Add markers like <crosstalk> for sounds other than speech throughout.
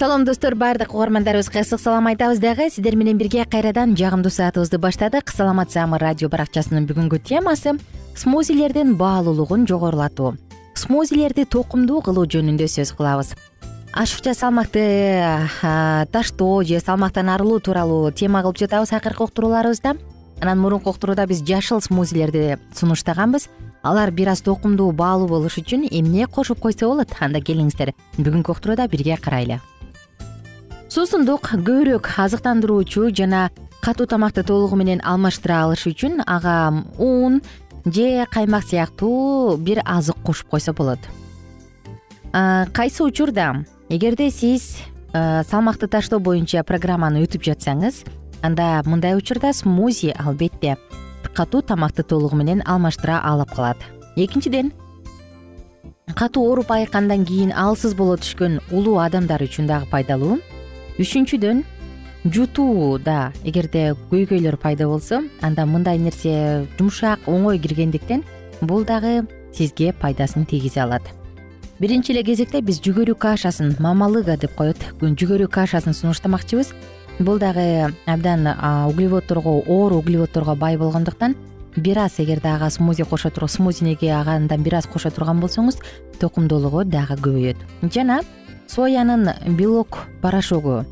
салам достор. Баардык угармандарыбызга ысык салам айтабыз дагы. Сиздер менен бирге кайрадан жагымдуу саатыбызды баштадык. Саламат саамы радио баракчасынын бүгүнкү темасы смузилердин баалуулугун жогорулатуу. Смузилерди токумдуу кылуу жөнүндө сөз кылабыз. Ашыкча салмакты таштоо же салмактан арылуу тууралуу тема кылып жатабыз акыркы уктурууларыбызда. Анан мурунку уктурууда биз жашыл смузилерди сунуштаганбыз. Алар бир аз токумдуу баалуу болуш үчүн эмне кошуп койсо болот? Анда келиңиздер. Бүгүнкү уктурууда бирге карайлы суусундук көбүрөөк азыктандыруучу жана катуу тамакты толугу менен алмаштыра алыш үчүн ага ун же каймак сыяктуу бир азык кошуп койсо болот. Кайсы учурда? Эгерде сиз салмакты таштоо боюнча программаны өтүп жатсаңыз анда мындай учурда смузи албетте катуу тамакты толугу менен алмаштыра алып калат. Экинчиден катуу ооруп айыккандан кийин алсыз боло түшкөн улуу адамдар үчүн дагы пайдалуу үчүнчүдөн жутууда эгерде көйгөйлөр пайда болсо анда мындай нерсе жумшак оңой киргендиктен бул дагы сизге пайдасын тийгизе алат. Биринчи эле кезекте биз жүгөрү кашасын мамалыга деп коет. Жүгөрү кашасын сунуштамакчыбыз. Бул дагы абдан углеводторго оор углеводторго бай болгондуктан бир аз эгерде ага смузи кошо смузиниге агандан бир аз кошо турган болсоңуз токумдуулугу дагы көбөйөт. Жана соянын белок порошогу.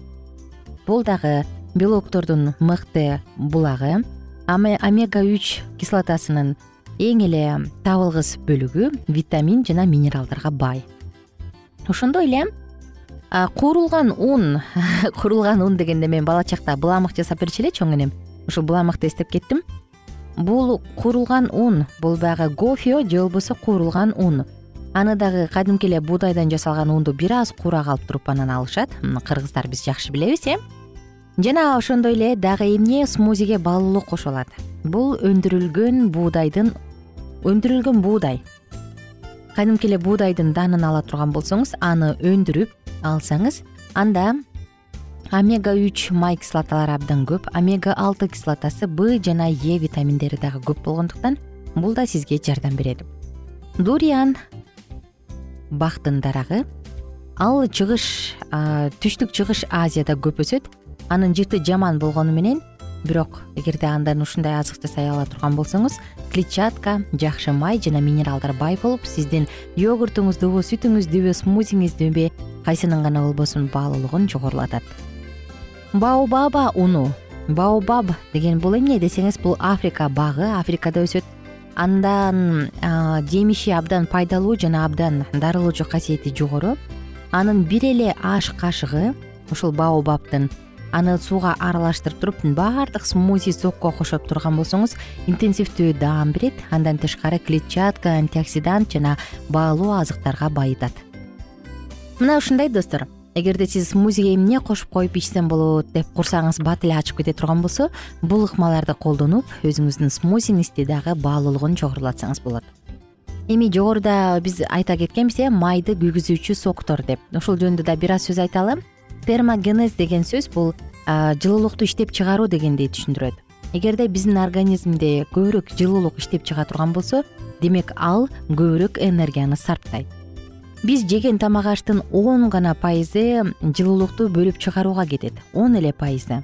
Бул дагы белоктордун мыкты булагы. Омега үч кислотасынын эң эле табылгыс бөлүгү витамин жана минералдарга бай. Ошондой эле куурулган ун <laughs> куурулган ун дегенде мен бала чакта буламык жасап берчү эле чоң энем. Ушул буламыкты эстеп кеттим. Бул куурулган ун бул баягы гофе же болбосо куурулган ун аны дагы кадимки эле буудайдан жасалган унду бир аз куурак алып туруп анан алышат. Кыргыздар биз жакшы билебиз э? Жана ошондой эле дагы эмне смузиге баалуулук кошо алат бул өндүрүлгөн буудайдын өндүрүлгөн буудай кадимки эле буудайдын даанын ала турган болсоңуз аны өндүрүп алсаңыз анда омега үч май кислоталары абдан көп омега алты кислотасы б жана е витаминдери дагы көп болгондуктан бул да сизге жардам берет. Дуриан бактын дарагы. Ал чыгыш түштүк чыгыш азияда көп өсөт. Анын жыты жаман болгону менен бирок эгерде андан ушундай азык жасай ала турган болсоңуз клетчатка жакшы май жана минералдар бай болуп сиздин йогуртуңуздубу сүтүңүздүбү смузиңиздүбү кайсынын гана болбосун баалуулугун жогорулатат. Баобаба уну баобаб деген бул эмне десеңиз бул африка багы африкада өсөт андан жемиши абдан пайдалуу жана абдан дарылоочу касиети жогору. Анын бир эле аш кашыгы ушул баобабтын аны сууга аралаштырып туруп баардык смузи сокко кошуп турган болсоңуз интенсивдүү даам берет. Андан тышкары клетчатка антиоксидант жана баалуу азыктарга байытат. Мына ушундай достор эгерде сиз смузиге эмне кошуп коюп ичсем болот деп курсагыңыз бат эле ачып кете турган болсо бул ыкмаларды колдонуп өзүңүздүн смузиңизди дагы баалуулугун жогорулатсаңыз болот. Эми жогоруда биз айта кеткенбиз э майды күйгүзүүчү соктор деп. Ушул жөнүндө да бир аз сөз айталы термогенез деген сөз бул жылуулукту иштеп чыгаруу дегенди түшүндүрөт. Эгерде биздин организмде көбүрөөк жылуулук иштеп чыга турган болсо демек ал көбүрөөк энергияны сарптайт биз жеген тамак аштын он гана пайызы жылуулукту бөлүп чыгарууга кетет. Он эле пайызы.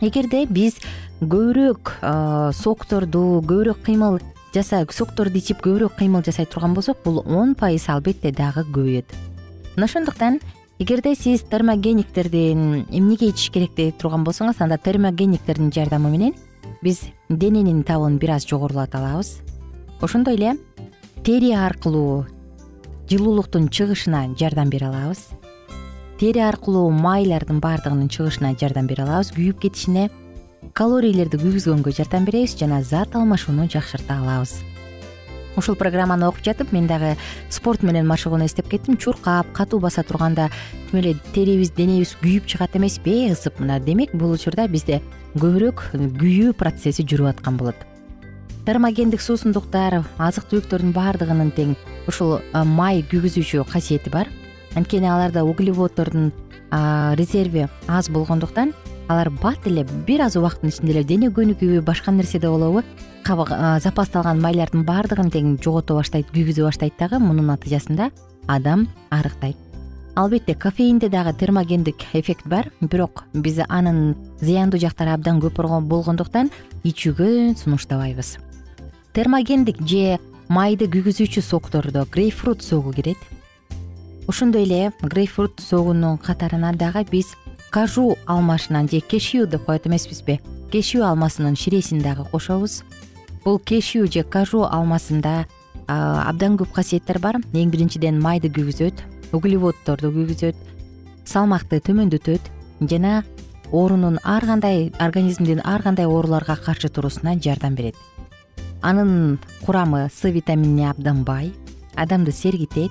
Эгерде биз көбүрөөк сокторду көбүрөөк кыймыл жаса сокторду ичип көбүрөөк кыймыл жасай турган болсок бул он пайыз албетте дагы көбөйөт. Мына ошондуктан эгерде сиз термогениктердин эмнеге ичиш керек деп турган болсоңуз анда термогениктердин жардамы менен биз дененин табын бир аз жогорулата алабыз. Ошондой эле тери аркылуу жылуулуктун чыгышына жардам бере алабыз. Тери аркылуу майлардын баардыгынын чыгышына жардам бере алабыз. Күйүп кетишине калорийлерди күйгүзгөнгө жардам беребиз жана зат алмашууну жакшырта алабыз. Ушул программаны окуп жатып мен дагы спорт менен машыгууну эстеп кеттим. Чуркап катуу баса турганда тим эле терибиз денебиз күйүп чыгат эмеспи? Ысып мына. Демек бул учурда бизде көбүрөөк күйүү процесси жүрүп аткан болот термогендик суусундуктар азык түлүктөрдүн баардыгынын тең ушул май күйгүзүүчү касиети бар. Анткени аларда углеводдордун резерви аз болгондуктан алар бат эле бир аз убакыттын ичинде эле дене көнүгүүбү башка нерседе болобу. Запасталган майлардын баардыгын тең жогото баштайт күйгүзө баштайт дагы мунун натыйжасында адам арыктайт. Албетте кофеинде дагы термогендик эффект бар бирок биз анын зыяндуу жактары абдан көп болгондуктан ичүүгө сунуштабайбыз термогендик же майды күйгүзүүчү соктордо грейпфрут согу кирет. Ошондой эле грейпфрут согунун катарына дагы биз кажу алмашынан же кешью деп коет эмеспизби. Кешью алмасынын ширесин дагы кошобуз. Бул кешью же кажу алмасында абдан көп касиеттер бар. Эң биринчиден майды күйгүзөт углеводдорду күйгүзөт салмакты төмөндөтөт жана оорунун ар кандай организмдин ар кандай ооруларга каршы туруусуна жардам берет анын курамы с витаминине абдан бай. Адамды сергитет.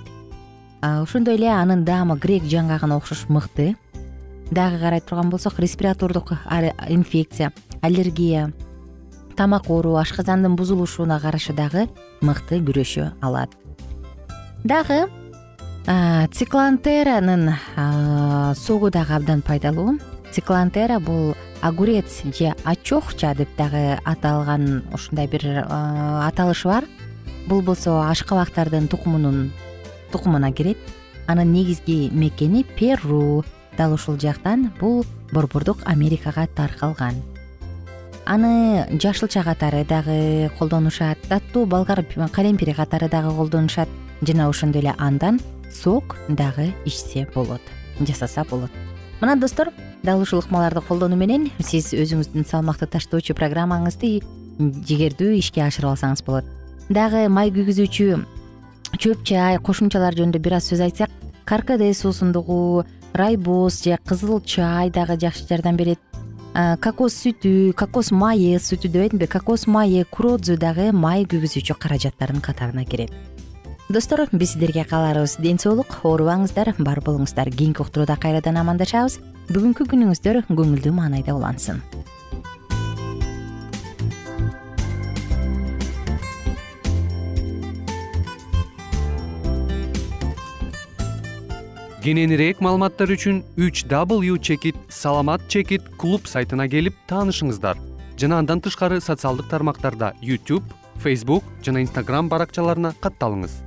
Ошондой эле анын даамы грек жаңгагына окшош мыкты. Дагы карай турган болсок респиратордук инфекция аллергия тамак оору ашказандын бузулушуна каршы дагы мыкты күрөшө алат. Дагы циклантеранын согу дагы абдан пайдалуу циклантера бул огурец же очохча деп дагы аталган ушундай бир аталышы бар. Бул болсо ашкабактардын тукумунун тукумуна кирет. Анын негизги мекени перу. Дал ушул жактан бул борбордук америкага таркалган. Аны жашылча катары дагы колдонушат таттуу болгар калемпир катары дагы колдонушат. Жана ошондой эле андан сок дагы ичсе болот жасаса болот. Мына достор дал ушул ыкмаларды колдонуу менен сиз өзүңүздүн салмакты таштоочу программаңызды жигердүү ишке ашырып алсаңыз болот. Дагы май күйгүзүүчү чөп чай кошумчалар жөнүндө бир аз сөз айтсак каркаде суусундугу райбоз же кызыл чай дагы жакшы жардам берет. Кокос сүтү кокос майы сүтү айтымбы кокос майы куродзу дагы май күйгүзүүчү каражаттардын катарына кирет достор биз сиздерге кааларыбыз. Ден соолук оорубаңыздар бар болуңуздар. Кийинки уктурууда кайрадан амандашабыз. Бүгүнкү күнүңүздөр көңүлдүү маанайда улансын. Кененирээк маалыматтар үчүн үч w чекит саламат чекит клуб сайтына келип таанышыңыздар. Жана андан тышкары социалдык тармактарда youtube facebook жана instagram баракчаларына катталыңыз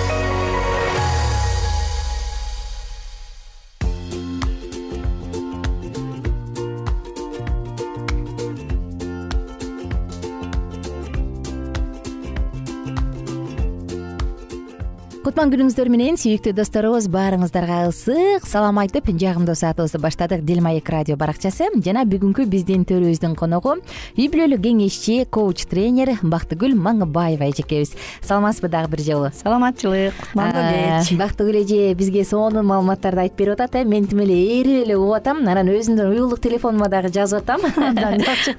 кутман күнүңүздөр менен сүйүктүү досторубуз баарыңыздарга ысык салам айтып жагымдуу саатыбызды баштадык. Дил маек радио баракчасы. Жана бүгүнкү биздин төрүбүздүн коногу үй бүлөлүк кеңешчи коуч тренер бактыгүл маңыбаева эжекебиз. Саламатсызбы дагы бир жолу? Саламатчылык кутмандуу кеч. Бактыгүл эже бизге сонун маалыматтарды айтып берип атат э. Мен тим эле ээрип эле угуп атам анан өзүмдүн уюлдук телефонума дагы жазып атам. <laughs> Абдан жакшы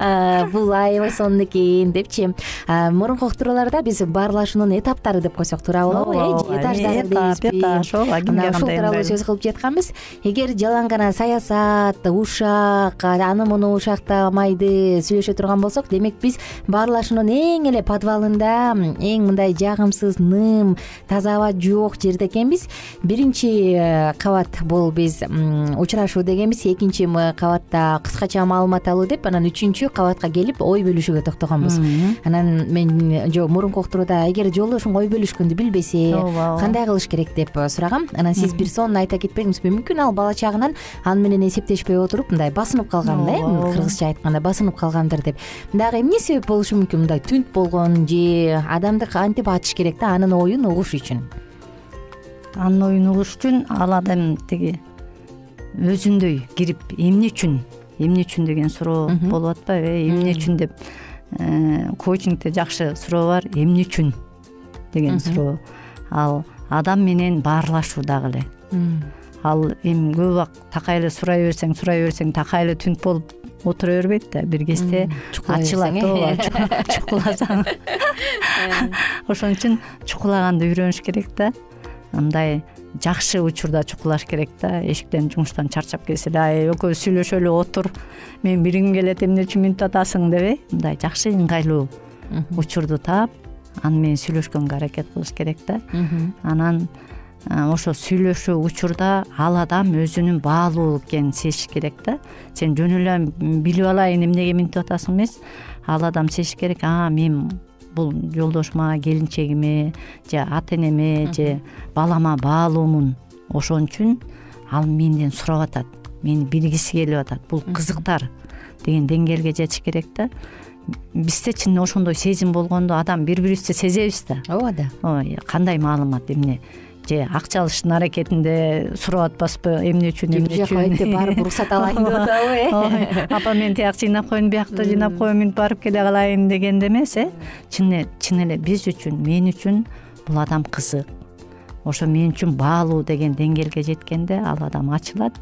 бул аябай сонун экен депчи. Мурунку уктурууларда биз баарлашуунун этаптары деп койсок туура болобу э этаждары этап этаж ооба кимге ушул тууралуу сөз кылып жатканбыз. Эгер жалаң гана саясат ушак аны муну ушактамайды сүйлөшө турган болсок демек биз баарлашуунун эң эле подвалында эң мындай жагымсыз ным таза аба жок жерде экенбиз. Биринчи э, кабат бул биз учурашуу дегенбиз. Экинчи кабатта кыскача маалымат алуу деп анан үчүнчү кабатка келип ой бөлүшүүгө токтогонбуз. Анан мен жок мурунку уктурууда эгер жолдошуң ой бөлүшкөндү билбесе кандай кылыш керек деп э, сурагам? Анан сиз бир сонун айта кетпедиңизби мүмкүн ал бала чагынан аны менен эсептешпей отуруп мындай басынып калган да э кыргызча айтканда басынып калгандыр деп. Дагы эмне себеп болушу мүмкүн? Мындай түнт болгон же адамды кантип ачыш керек да анын оюн угуш үчүн? Анын оюн угуш үчүн ал адам тиги өзүндөй кирип эмне үчүн? Эмне үчүн деген суроо болуп атпайбы э? Эмне үчүн деп э, коучингде жакшы суроо бар эмне үчүн деген суроо ал адам менен баарлашуу дагы эле. Ал эми көп убак такай эле сурай берсең сурай берсең такай эле түнт болуп отура бербейт да. Бир кезде ачылат ооба <laughs> чукуласаң. Ошон үчүн чукулаганды үйрөнүш керек да. Мындай жакшы учурда чукулаш керек да. Эшиктен жумуштан чарчап келсе эле ай экөөбүз сүйлөшөлү отур менин биригим келет эмне үчүн минтип атасың? деп э. Мындай жакшы ыңгайлуу учурду таап аны менен сүйлөшкөнгө аракет кылыш керек да. Анан ошо сүйлөшүү учурда ал адам өзүнүн баалуу экенин сезиш керек да. Сен жөн эле билип алайын эмнеге минтип атасың эмес. Ал адам сезиш керек а мен бул жолдошума келинчегиме же ата энеме же балама баалуумун ошон үчүн ал менден сурап атат мени билгиси келип атат. Бул кызыктар деген деңгээлге жетиш керек да бизде чын ошондой сезим болгондо адам бири бирибизди сезебиз да. Ооба да. Ооба кандай маалымат эмне? Же акча алыштын аракетинде сурап атпаспы эмне үчүн эмне үчүн? бул жака барып уруксат алайын деп атабы э <laughs> апа мен тиякты жыйнап коеюн биякты жыйнап коеюн минтип барып келе калайын дегенде эмес э? Чын эле биз үчүн мен үчүн бул адам кызык. Ошо мен үчүн баалуу деген деңгээлге жеткенде ал адам ачылат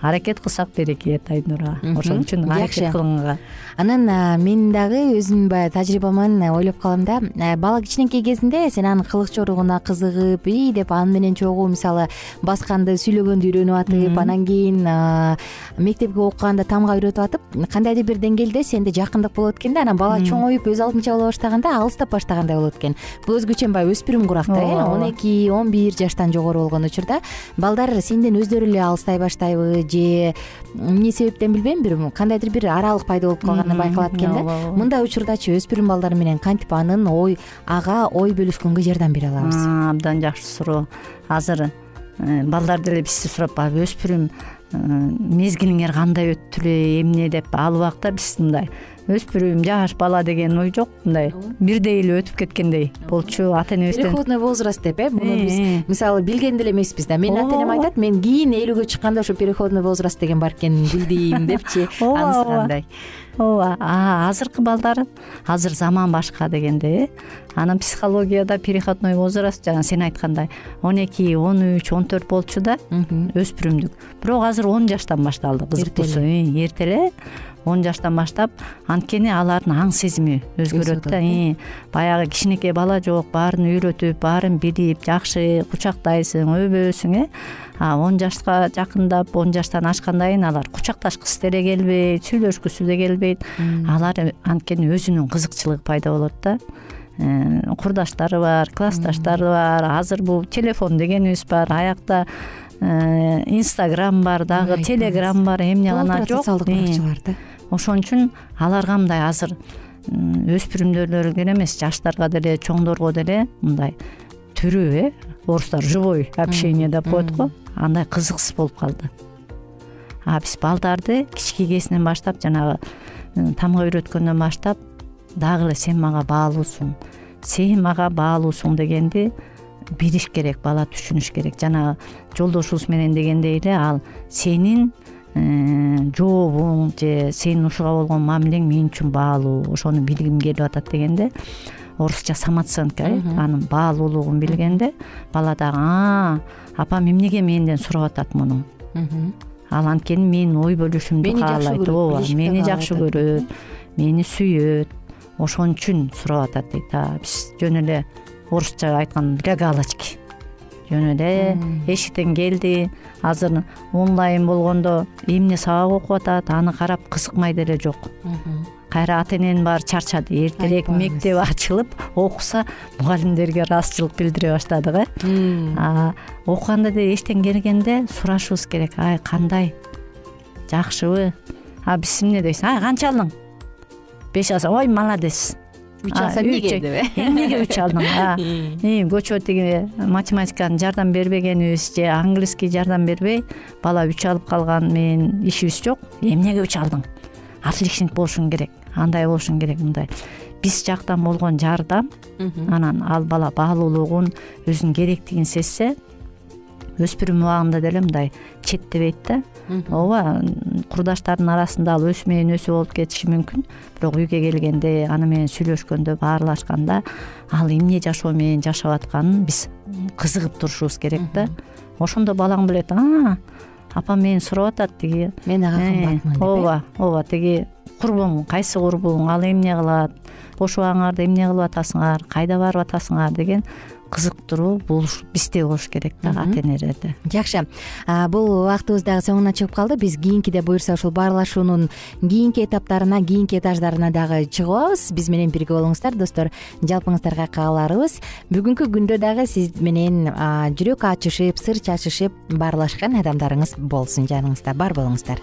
аракет кылсак берекет айнура ошон үчүн жакшы аракет кылганга. Анан мен дагы өзүмдүн баягы тажрыйбаман ойлоп калам да бала кичинекей кезинде сен анын кылык чоругуна кызыгып ии деп аны менен чогуу мисалы басканды сүйлөгөндү үйрөнүп атып анан кийин мектепке окуганда тамга үйрөтүп атып кандайдыр бир деңгээлде сенде жакындык болот экен да анан бала чоңоюп өз алдынча боло баштаганда алыстап баштагандай болот экен. Бул өзгөчө баягы өспүрүм курак да э он эки он бир жаштан жогору болгон учурда балдар сенден өздөрү эле алыстай баштайбы же эмне себептен билбейм бир кандайдыр бир аралык пайда болуп калганы байкалат экен да. Мындай учурдачы өспүрүм балдар менен кантип анын ой ага ой бөлүшкөнгө жардам бере алабыз. Абдан жакшы суроо. Азыр э, балдар деле бизди сурап баягы өспүрүм э, мезгилиңер кандай өттү эле эмне деп ал убакта биз мындай өспүрүм жаш бала деген ой жок мындай бирдей эле өтүп кеткендей болчу ата энебизден переходный возраст деп э муну биз мисалы билген деле эмеспиз да. Менин ата энем айтат мен кийин элүүгө чыкканда ошо переходный возраст деген бар экенин билдим депчи. Ооба. Анысыкандай ооба азыркы балдар азыр заман башка дегенде э? Анан психологияда переходной возраст жана сен айткандай он эки он үч он төрт болчу да өспүрүмдүк. Бирок азыр он жаштан башталды кызыктуусу эрте эле он жаштан баштап анткени алардын аң сезими өзгөрөт да баягы кичинекей бала жок баарын үйрөтүп баарын билип жакшы кучактайсың өбөсүң э он жашка жакындап он жаштан ашкандан кийин алар кучакташкысы деле келбейт сүйлөшкүсү да келбейт. Алар анткени өзүнүн кызыкчылыгы пайда болот да. Э, курдаштары бар классташтары бар азыр бул телефон дегенибиз бар аякта э, инстаграм бар дагы телеграм бар эмне гана жок. социалдык баракчалар да. ошон үчүн аларга мындай азыр өспүрүмдөр эле эмес жаштарга деле чоңдорго деле мындай түрүү э орустар живой общение деп коет го. Андай кызыксыз болуп калды. А биз балдарды кичине кезинен баштап жанагы тамга үйрөткөндөн баштап дагы эле сен мага баалуусуң сен мага баалуусуң дегенди билиш керек бала түшүнүш керек. Жанагы жолдошубуз менен дегендей эле ал сенин Э, жообуң же сенин ушуга болгон мамилең мен үчүн баалуу ошону билгим келип атат дегенде орусча самооценка э анын баалуулугун билгенде бала дагы а апам эмнеге менден сурап атат муну? Ал анткени менин ой бөлүшүмдү каалайт ооба мени жакшы көрөт мени сүйөт ошон үчүн сурап атат дейт биз жөн эле орусча айтканда для галочки жөн эле эшиктен келди азыр онлайн болгондо эмне сабак окуп атат аны карап кызыкмай деле жок кайра ата эненин баары чарчады. Эртерээк мектеп ачылып окуса мугалимдерге ыраазычылык билдире баштадык э окуганда деле эчтен келгенде сурашыбыз керек. Ай кандай? Жакшыбы? А биз эмне дейбиз ай канча алдың? Беш алсам ой молодец үч алсам эмнеге деп э? Эмнеге үч алдың? Көчөбө тиги <laughs> математиканы жардам бербегенибиз же английский жардам бербей бала үч алып калган менен ишибиз жок. Эмнеге үч алдың? Отличник болушуң керек андай болушуң керек мындай. Биз жактан болгон жардам анан ал бала баалуулугун өзүнүн керектигин сезсе өспүрүм убагында деле мындай четтебейт да. Ооба курдаштарынын арасында ал өсмөй энөсү болуп кетиши мүмкүн. Бирок үйгө келгенде аны менен сүйлөшкөндө баарлашканда ал эмне жашоо менен жашап атканын биз кызыгып турушубуз керек да. Ошондо балаң билет а апам мени сурап атат тиги. Мен ага кымбатмын деп э, ооба ооба тиги курбуң кайсы курбуң? Ал эмне кылат? Бош убагыңарда эмне кылып атасыңар? Кайда барып атасыңар? деген кызыктыруу бул бизде болуш керек да ата энелерде жакшы. Бул убактыбыз дагы соңуна чыгып калды. Биз кийинкиде буюрса ушул баарлашуунун кийинки этаптарына кийинки этаждарына дагы чыгып алабыз биз менен бирге болуңуздар достор. Жалпыңыздарга кааларыбыз. Бүгүнкү күндө дагы сиз менен жүрөк ачышып сыр чачышып баарлашкан адамдарыңыз болсун жаныңызда. Бар болуңуздар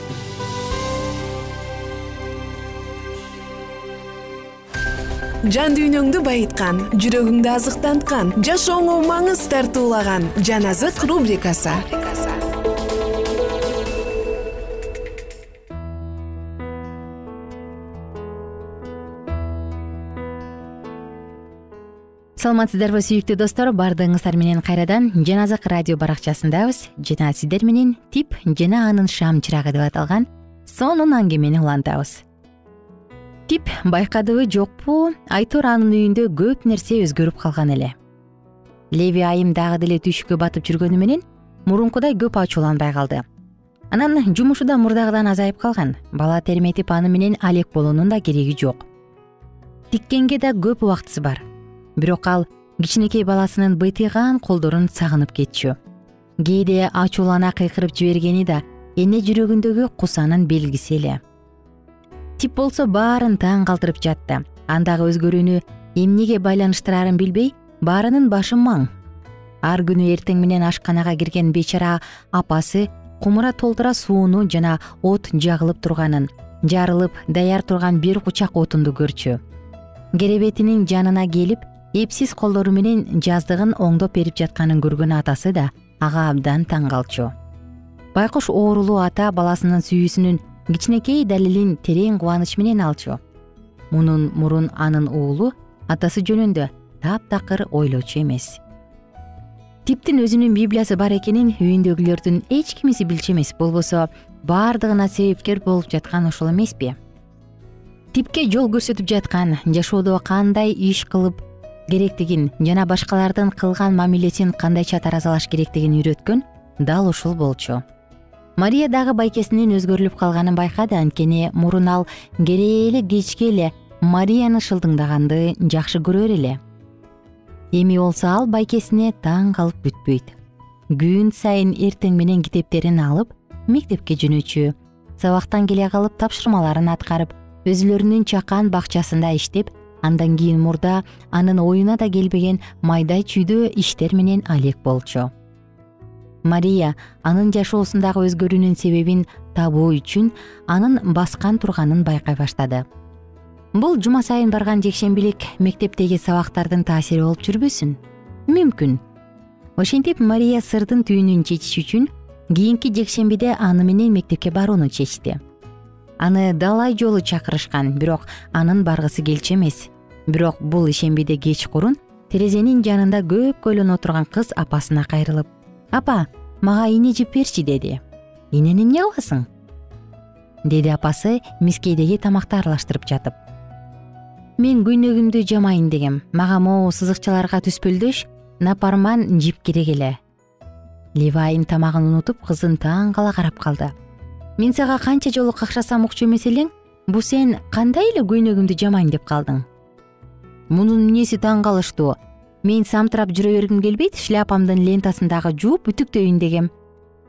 жан дүйнөңдү байыткан жүрөгүңдү азыктанткан жашооңо маңыз тартуулаган жан азык рубрикасы. Саламатсыздарбы сүйүктүү достор. Баардыгыңыздар менен кайрадан жан азык радио баракчасындабыз. Жана сиздер менен тип жана анын шам чырагы деп аталган сонун аңгемени улантабыз байкадыбы жокпу? Айтор анын үйүндө көп нерсе өзгөрүп калган эле. Леви айым дагы деле түйшүккө батып жүргөнү менен мурункудай көп ачууланбай калды. Анан жумушу да мурдагыдан азайып калган. Бала терметип аны менен алек болуунун да кереги жок. Тиккенге да көп убактысы бар. Бирок ал кичинекей баласынын быйтыйган колдорун сагынып кетчү. Кээде ачуулана кыйкырып жибергени да эне жүрөгүндөгү кусанын белгиси эле тип болсо баарын таң калтырып жатты. Андагы өзгөрүүнү эмнеге байланыштырарын билбей баарынын башы маң. Ар күнү эртең менен ашканага кирген бейчара апасы кумура толтура сууну жана от жагылып турганын жарылып даяр турган бир кучак отунду көрчү. Керебетинин жанына келип эпсиз колдору менен жаздыгын оңдоп берип жатканын көргөн атасы да ага абдан таң калчу. Байкуш оорулуу ата баласынын сүйүүсүнүн кичинекей далилин терең кубаныч менен алчу. Мунун мурун анын уулу атасы жөнүндө таптакыр ойлочу эмес. Типтин өзүнүн библиясы бар экенин үйүндөгүлөрдүн эч кимиси билчү эмес болбосо баардыгына себепкер болуп жаткан ошол эмеспи. Типке жол көрсөтүп жаткан жашоодо кандай иш кылып керектигин жана башкалардын кылган мамилесин кандайча таразалаш керектигин үйрөткөн дал ушул болчу мария дагы байкесинин өзгөрүлүп калганын байкады. Анткени мурун ал керээли кечке эле марияны шылдыңдаганды жакшы көрөр эле. Эми болсо ал байкесине таң калып бүтпөйт. Күн сайын эртең менен китептерин алып мектепке жөнөчү сабактан келе калып тапшырмаларын аткарып өзүлөрүнүн чакан бакчасында иштеп андан кийин мурда анын оюна да келбеген майда чүйдө иштер менен алек болчу мария анын жашоосундагы өзгөрүүнүн себебин табуу үчүн анын баскан турганын байкай баштады. Бул жума сайын барган жекшембилик мектептеги сабактардын таасири болуп жүрбөсүн? Мүмкүн. Ошентип мария сырдын түйүнүн чечиш үчүн кийинки жекшембиде аны менен мектепке барууну чечти. Аны далай жолу чакырышкан бирок анын баргысы келчү эмес. Бирок бул ишембиде кечкурун терезенин жанында көпкөйлөнө отурган кыз апасына кайрылып апа мага ийне жип берчи деди. Ийнени эмне кыласың деди апасы мискейдеги тамакты аралаштырып жатып. Мен көйнөгүмдү жамайын дегем. Мага могу сызыкчаларга түспөлдөш напарман жип керек эле ливайым тамагын унутуп кызын таң кала карап калды. Мен сага канча жолу какшасам укчу эмес элең бу сен кандай эле көйнөгүмдү жамайм деп калдың? Мунун эмнеси таң калыштуу мен самтырап жүрө бергим келбейт шляпамдын лентасын дагы жууп үтүктөйүн дегем.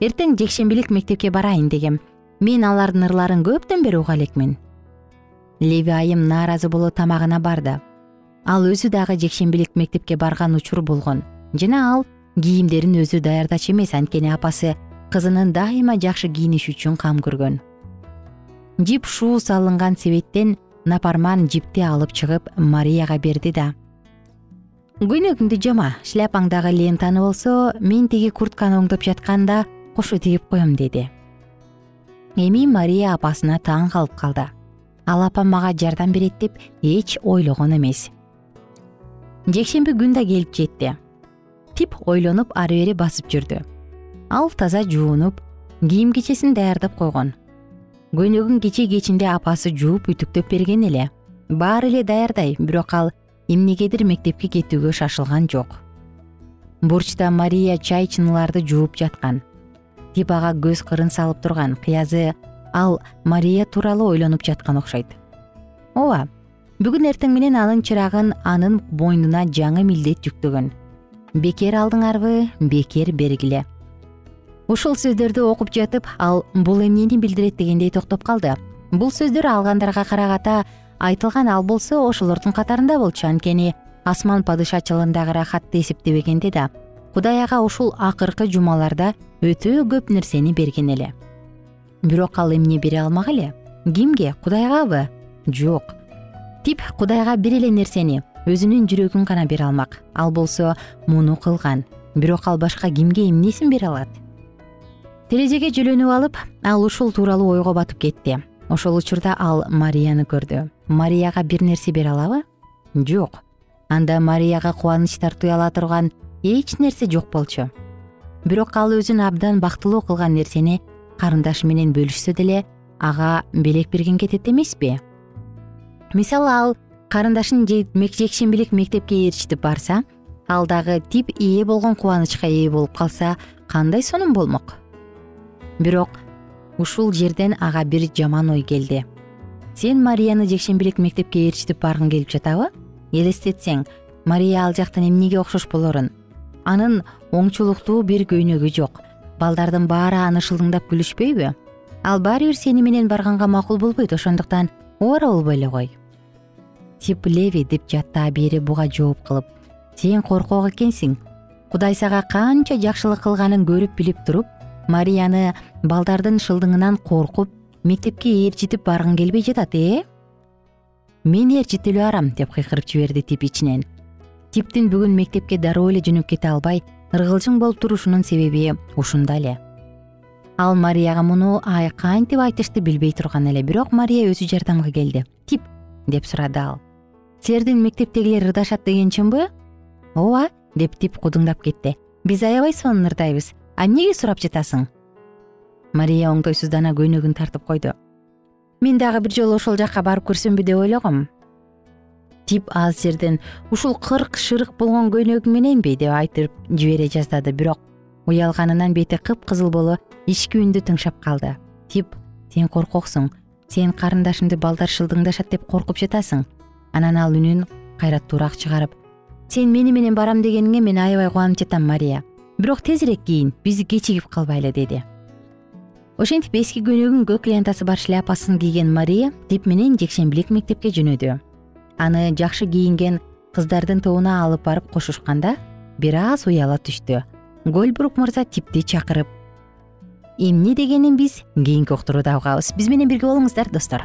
Эртең жекшембилик мектепке барайын дегем. Мен алардын ырларын көптөн бери уга элекмин. Леви айым нааразы боло тамагына барды. Ал өзү дагы жекшембилик мектепке барган учур болгон. Жана ал кийимдерин өзү даярдачу эмес анткени апасы кызынын дайыма жакшы кийиниши үчүн кам көргөн. Жип шуу салынган себеттен напарман жипти алып чыгып марияга берди да көйнөгүңдү жама шляпаңдагы лентаны болсо мен тиги куртканы оңдоп жатканда кошо тигип коем деди. Эми мария апасына таң калып калды. Ал апам мага жардам берет деп эч ойлогон эмес. Жекшемби күн да келип жетти. Тип ойлонуп ары бери басып жүрдү. Ал таза жуунуп кийим кечесин даярдап койгон. Көйнөгүн кече кечинде апасы жууп үтүктөп берген эле. Баары эле даярдай бирок ал эмнегедир мектепке кетүүгө шашылган жок. Бурчта мария чай чыныыларды жууп жаткан. Тип ага көз кырын салып турган кыязы ал мария тууралуу ойлонуп жаткан окшойт. Ооба бүгүн эртең менен анын чырагын анын мойнуна жаңы милдет жүктөгөн. Бекер алдыңарбы? Бекер бергиле ушул сөздөрдү окуп жатып ал бул эмнени билдирет? дегендей токтоп калды. Бул сөздөр алгандарга карагата айтылган ал болсо ошолордун катарында болчу. Анткени асман падышачылыгындагы рахатты эсептебегенде да кудай ага ушул акыркы жумаларда өтө көп нерсени берген эле. Бирок ал эмне бере алмак эле? Кимге? Кудайгабы жок. Тип кудайга бир эле нерсени өзүнүн жүрөгүн гана бере алмак. Ал болсо муну кылган. Бирок ал башка кимге эмнесин бере алат? Терезеге жөлөнүп алып ал ушул тууралуу ойго батып кетти ошол учурда ал марияны көрдү. Марияга бир нерсе бере алабы? Жок. Анда марияга кубаныч тартууй ала турган эч нерсе жок болчу. Бирок ал өзүн абдан бактылуу кылган нерсени карындашы менен бөлүшсө деле ага белек берген кетет эмеспи? Мисалы ал карындашын жекшембилик мектепке ээрчитип барса ал дагы тип ээ болгон кубанычка ээ болуп калса кандай сонун болмок? Бирок ушул жерден ага бир жаман ой келди. Сен марияны жекшембилик мектепке ээрчитип баргың келип жатабы? Элестетсең мария ал жактан эмнеге окшош болорун? Анын оңчулуктуу бир көйнөгү жок. Балдардын баары аны шылдыңдап күлүшпөйбү? Ал баары бир сени менен барганга макул болбойт ошондуктан убара болбой эле кой тип леви деп жатты абийири буга жооп кылып сен коркок экенсиң. Кудай сага канча жакшылык кылганын көрүп билип туруп марияны балдардын шылдыңынан коркуп мектепке ээрчитип баргың келбей жатат э? Мен ээрчитип эле барам деп кыйкырып жиберди тип ичинен. Типтин бүгүн мектепке дароо эле жөнөп кете албай ыргылжың болуп турушунун себеби ушунда эле ал марияга муну кантип айтышты билбей турган эле бирок мария өзү жардамга келди тип деп сурады ал. Силердин мектептегилер ырдашат деген чынбы? Ооба деп тип кудуңдап кетти. Биз аябай сонун ырдайбыз а эмнеге сурап жатасың? Мария оңдойсуздана көйнөгүн тартып койду. Мен дагы бир жолу ошол жака барып көрсөмбү деп ойлогом. Тип аз жерден ушул кырк шырык болгон көйнөгүң мененби деп айтып жибере жаздады бирок уялганынан бети кыпкызыл болуп ички үндү тыңшап калды. Тип сен коркоксуң сен карындашымды балдар шылдыңдашат деп коркуп жатасың. Анан ал үнүн кайраттуураак чыгарып сен мени менен барам дегениңе мен аябай кубанып жатам мария бирок тезирээк кийин биз кечигип калбайлы деди. Ошентип эски көйнөгүн көк лентасы бар шляпасын кийген мария тип менен жекшембилик мектепке жөнөдү. Аны жакшы кийинген кыздардын тобуна алып барып кошушканда бир аз уяла түштү. Гольбрук мырза типти чакырып эмне дегенин биз кийинки уктурууда угабыз. Биз менен бирге болуңуздар достор